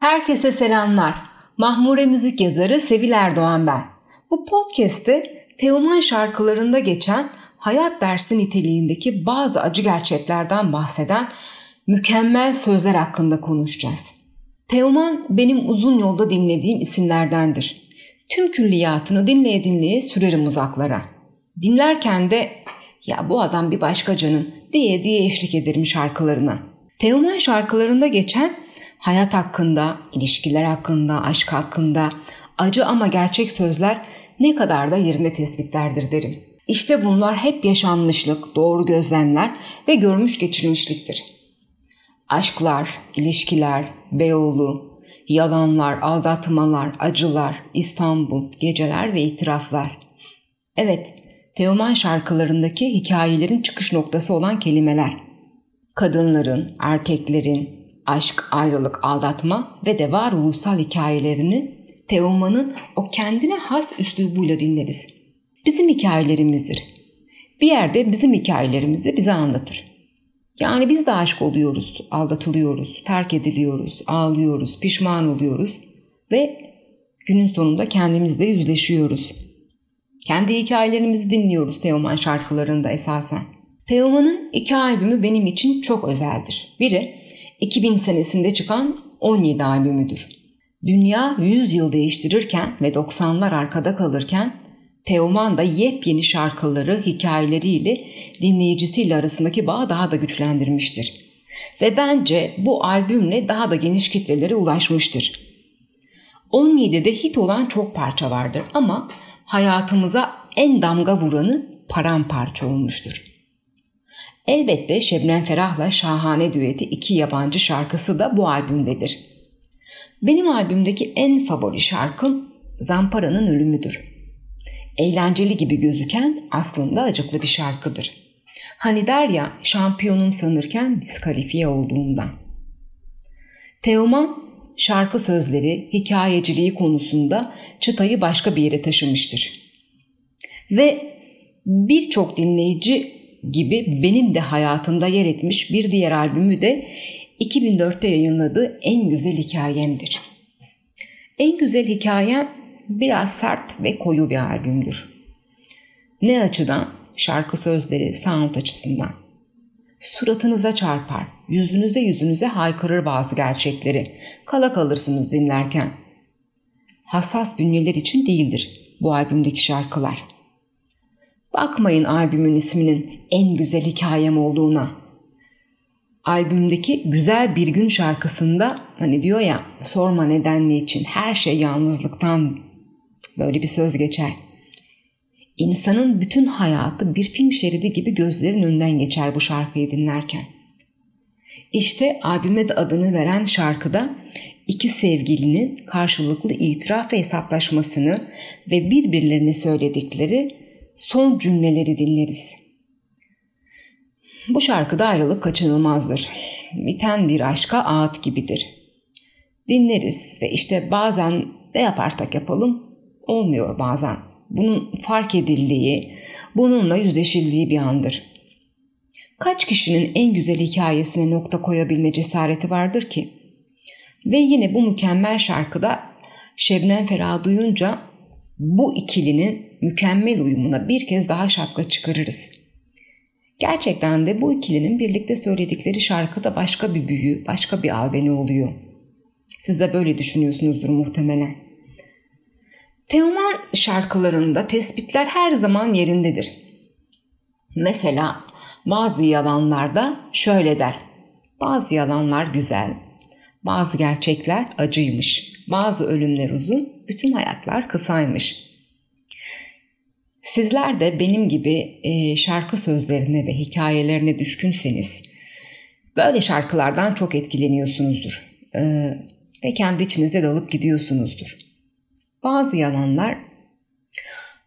Herkese selamlar. Mahmure müzik yazarı Sevil Erdoğan ben. Bu podcast'te Teoman şarkılarında geçen hayat dersi niteliğindeki bazı acı gerçeklerden bahseden mükemmel sözler hakkında konuşacağız. Teoman benim uzun yolda dinlediğim isimlerdendir. Tüm külliyatını dinleye dinleye sürerim uzaklara. Dinlerken de ya bu adam bir başka canım diye diye eşlik ederim şarkılarına. Teoman şarkılarında geçen hayat hakkında, ilişkiler hakkında, aşk hakkında acı ama gerçek sözler ne kadar da yerinde tespitlerdir derim. İşte bunlar hep yaşanmışlık, doğru gözlemler ve görmüş geçirmişliktir. Aşklar, ilişkiler, Beyoğlu, yalanlar, aldatmalar, acılar, İstanbul, geceler ve itiraflar. Evet, Teoman şarkılarındaki hikayelerin çıkış noktası olan kelimeler. Kadınların, erkeklerin, aşk, ayrılık, aldatma ve de varoluşsal hikayelerini Teoman'ın o kendine has üslubuyla dinleriz. Bizim hikayelerimizdir. Bir yerde bizim hikayelerimizi bize anlatır. Yani biz de aşk oluyoruz, aldatılıyoruz, terk ediliyoruz, ağlıyoruz, pişman oluyoruz ve günün sonunda kendimizle yüzleşiyoruz. Kendi hikayelerimizi dinliyoruz Teoman şarkılarında esasen. Teoman'ın iki albümü benim için çok özeldir. Biri 2000 senesinde çıkan 17 albümüdür. Dünya 100 yıl değiştirirken ve 90'lar arkada kalırken Teoman da yepyeni şarkıları, hikayeleriyle dinleyicisiyle arasındaki bağı daha da güçlendirmiştir. Ve bence bu albümle daha da geniş kitlelere ulaşmıştır. 17'de hit olan çok parça vardır ama hayatımıza en damga vuranı paramparça olmuştur. Elbette Şebnem Ferah'la şahane düeti iki yabancı şarkısı da bu albümdedir. Benim albümdeki en favori şarkım Zampara'nın Ölümüdür. Eğlenceli gibi gözüken aslında acıklı bir şarkıdır. Hani der ya şampiyonum sanırken diskalifiye olduğumdan. Teoman şarkı sözleri, hikayeciliği konusunda çıtayı başka bir yere taşımıştır. Ve birçok dinleyici gibi benim de hayatımda yer etmiş bir diğer albümü de 2004'te yayınladığı En Güzel Hikayemdir. En Güzel Hikayem biraz sert ve koyu bir albümdür. Ne açıdan? Şarkı sözleri, sound açısından. Suratınıza çarpar, yüzünüze yüzünüze haykırır bazı gerçekleri. Kala kalırsınız dinlerken. Hassas bünyeler için değildir bu albümdeki şarkılar. Bakmayın albümün isminin en güzel hikayem olduğuna. Albümdeki Güzel Bir Gün şarkısında hani diyor ya sorma nedenli için her şey yalnızlıktan böyle bir söz geçer. İnsanın bütün hayatı bir film şeridi gibi gözlerin önünden geçer bu şarkıyı dinlerken. İşte albüme de adını veren şarkıda iki sevgilinin karşılıklı itiraf ve hesaplaşmasını ve birbirlerine söyledikleri son cümleleri dinleriz. Bu şarkıda ayrılık kaçınılmazdır. Biten bir aşka ağıt gibidir. Dinleriz ve işte bazen ne yaparsak yapalım olmuyor bazen. Bunun fark edildiği, bununla yüzleşildiği bir andır. Kaç kişinin en güzel hikayesine nokta koyabilme cesareti vardır ki? Ve yine bu mükemmel şarkıda Şebnem Ferah duyunca bu ikilinin mükemmel uyumuna bir kez daha şapka çıkarırız. Gerçekten de bu ikilinin birlikte söyledikleri şarkıda başka bir büyü, başka bir albeni oluyor. Siz de böyle düşünüyorsunuzdur muhtemelen. Teoman şarkılarında tespitler her zaman yerindedir. Mesela bazı yalanlarda şöyle der. Bazı yalanlar güzel, bazı gerçekler acıymış, bazı ölümler uzun, bütün hayatlar kısaymış. Sizler de benim gibi e, şarkı sözlerine ve hikayelerine düşkünseniz böyle şarkılardan çok etkileniyorsunuzdur e, ve kendi içinize dalıp gidiyorsunuzdur. Bazı yalanlar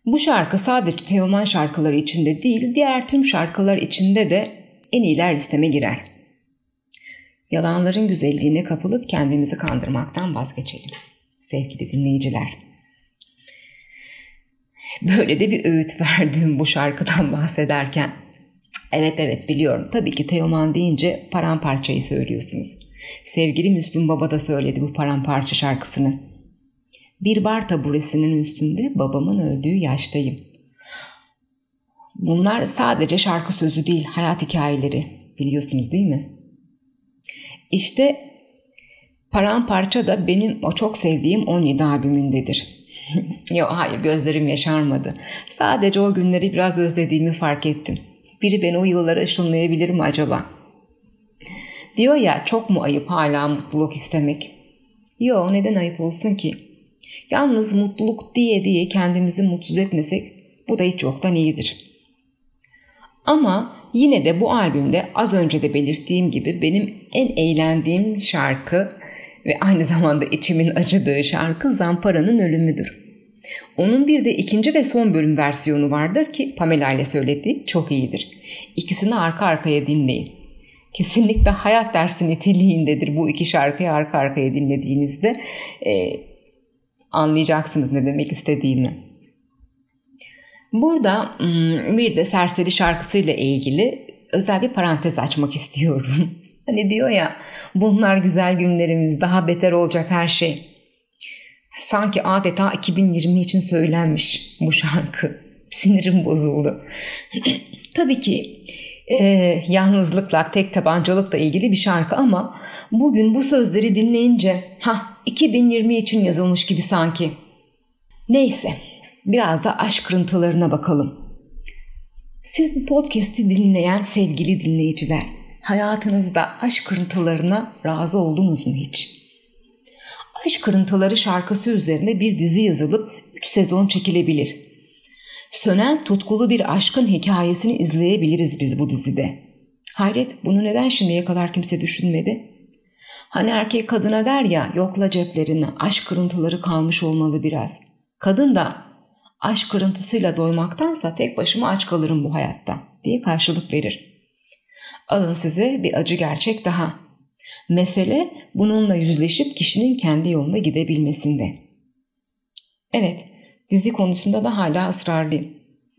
bu şarkı sadece Teoman şarkıları içinde değil diğer tüm şarkılar içinde de en iyiler listeme girer. Yalanların güzelliğine kapılıp kendimizi kandırmaktan vazgeçelim sevgili dinleyiciler. Böyle de bir öğüt verdim bu şarkıdan bahsederken. Evet evet biliyorum tabii ki Teoman deyince paramparçayı söylüyorsunuz. Sevgili Müslüm Baba da söyledi bu paramparça şarkısını. Bir bar taburesinin üstünde babamın öldüğü yaştayım. Bunlar sadece şarkı sözü değil, hayat hikayeleri. Biliyorsunuz değil mi? İşte Paramparça da benim o çok sevdiğim 17 albümündedir. Yok hayır gözlerim yaşarmadı. Sadece o günleri biraz özlediğimi fark ettim. Biri beni o yıllara ışınlayabilir mi acaba? Diyor ya çok mu ayıp hala mutluluk istemek? Yo neden ayıp olsun ki? Yalnız mutluluk diye diye kendimizi mutsuz etmesek bu da hiç yoktan iyidir. Ama yine de bu albümde az önce de belirttiğim gibi benim en eğlendiğim şarkı ve aynı zamanda içimin acıdığı şarkı Zampara'nın ölümüdür. Onun bir de ikinci ve son bölüm versiyonu vardır ki Pamela ile söylediği çok iyidir. İkisini arka arkaya dinleyin. Kesinlikle hayat dersi niteliğindedir bu iki şarkıyı arka arkaya dinlediğinizde. E, anlayacaksınız ne demek istediğimi. Burada hmm, bir de Serseri şarkısıyla ilgili özel bir parantez açmak istiyorum. Hani diyor ya bunlar güzel günlerimiz daha beter olacak her şey. Sanki adeta 2020 için söylenmiş bu şarkı. Sinirim bozuldu. Tabii ki e, yalnızlıkla, tek tabancalıkla ilgili bir şarkı ama bugün bu sözleri dinleyince ha 2020 için yazılmış gibi sanki. Neyse biraz da aşk kırıntılarına bakalım. Siz bu podcast'i dinleyen sevgili dinleyiciler, hayatınızda aşk kırıntılarına razı oldunuz mu hiç? Aşk Kırıntıları şarkısı üzerine bir dizi yazılıp 3 sezon çekilebilir. Sönen tutkulu bir aşkın hikayesini izleyebiliriz biz bu dizide. Hayret bunu neden şimdiye kadar kimse düşünmedi? Hani erkek kadına der ya yokla ceplerine aşk kırıntıları kalmış olmalı biraz. Kadın da aşk kırıntısıyla doymaktansa tek başıma aç kalırım bu hayatta diye karşılık verir. Alın size bir acı gerçek daha. Mesele bununla yüzleşip kişinin kendi yolunda gidebilmesinde. Evet, dizi konusunda da hala ısrarlıyım.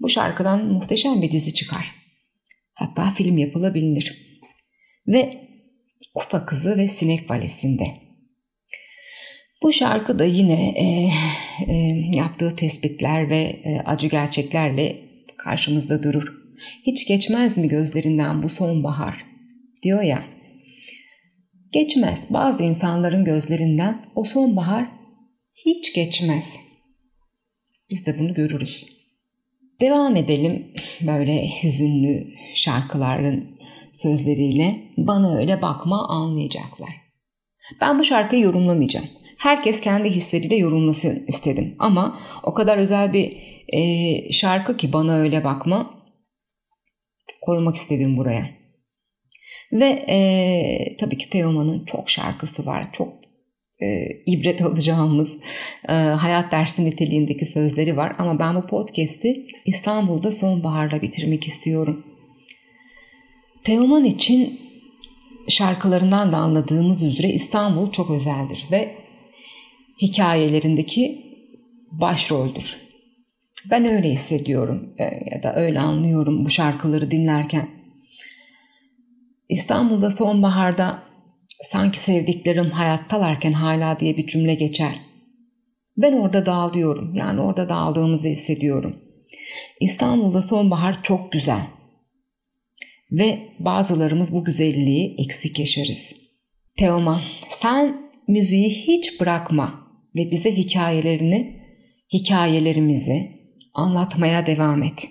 Bu şarkıdan muhteşem bir dizi çıkar. Hatta film yapılabilir. Ve Kupa Kızı ve Sinek Valesi'nde. Bu şarkı da yine e, e, yaptığı tespitler ve e, acı gerçeklerle karşımızda durur. Hiç geçmez mi gözlerinden bu sonbahar? Diyor ya. Geçmez. Bazı insanların gözlerinden o sonbahar hiç geçmez. Biz de bunu görürüz. Devam edelim böyle hüzünlü şarkıların sözleriyle. Bana öyle bakma anlayacaklar. Ben bu şarkıyı yorumlamayacağım. Herkes kendi hisleriyle yorumlasın istedim. Ama o kadar özel bir e, şarkı ki bana öyle bakma koymak istedim buraya. Ve e, tabii ki Teoman'ın çok şarkısı var. Çok e, ibret alacağımız e, hayat dersi niteliğindeki sözleri var. Ama ben bu podcast'i İstanbul'da sonbaharla bitirmek istiyorum. Teoman için şarkılarından da anladığımız üzere İstanbul çok özeldir ve hikayelerindeki başroldür. Ben öyle hissediyorum e, ya da öyle anlıyorum bu şarkıları dinlerken. İstanbul'da sonbaharda sanki sevdiklerim hayattalarken hala diye bir cümle geçer. Ben orada dağılıyorum. Yani orada dağıldığımızı hissediyorum. İstanbul'da sonbahar çok güzel. Ve bazılarımız bu güzelliği eksik yaşarız. Teoman sen müziği hiç bırakma ve bize hikayelerini, hikayelerimizi, anlatmaya devam et.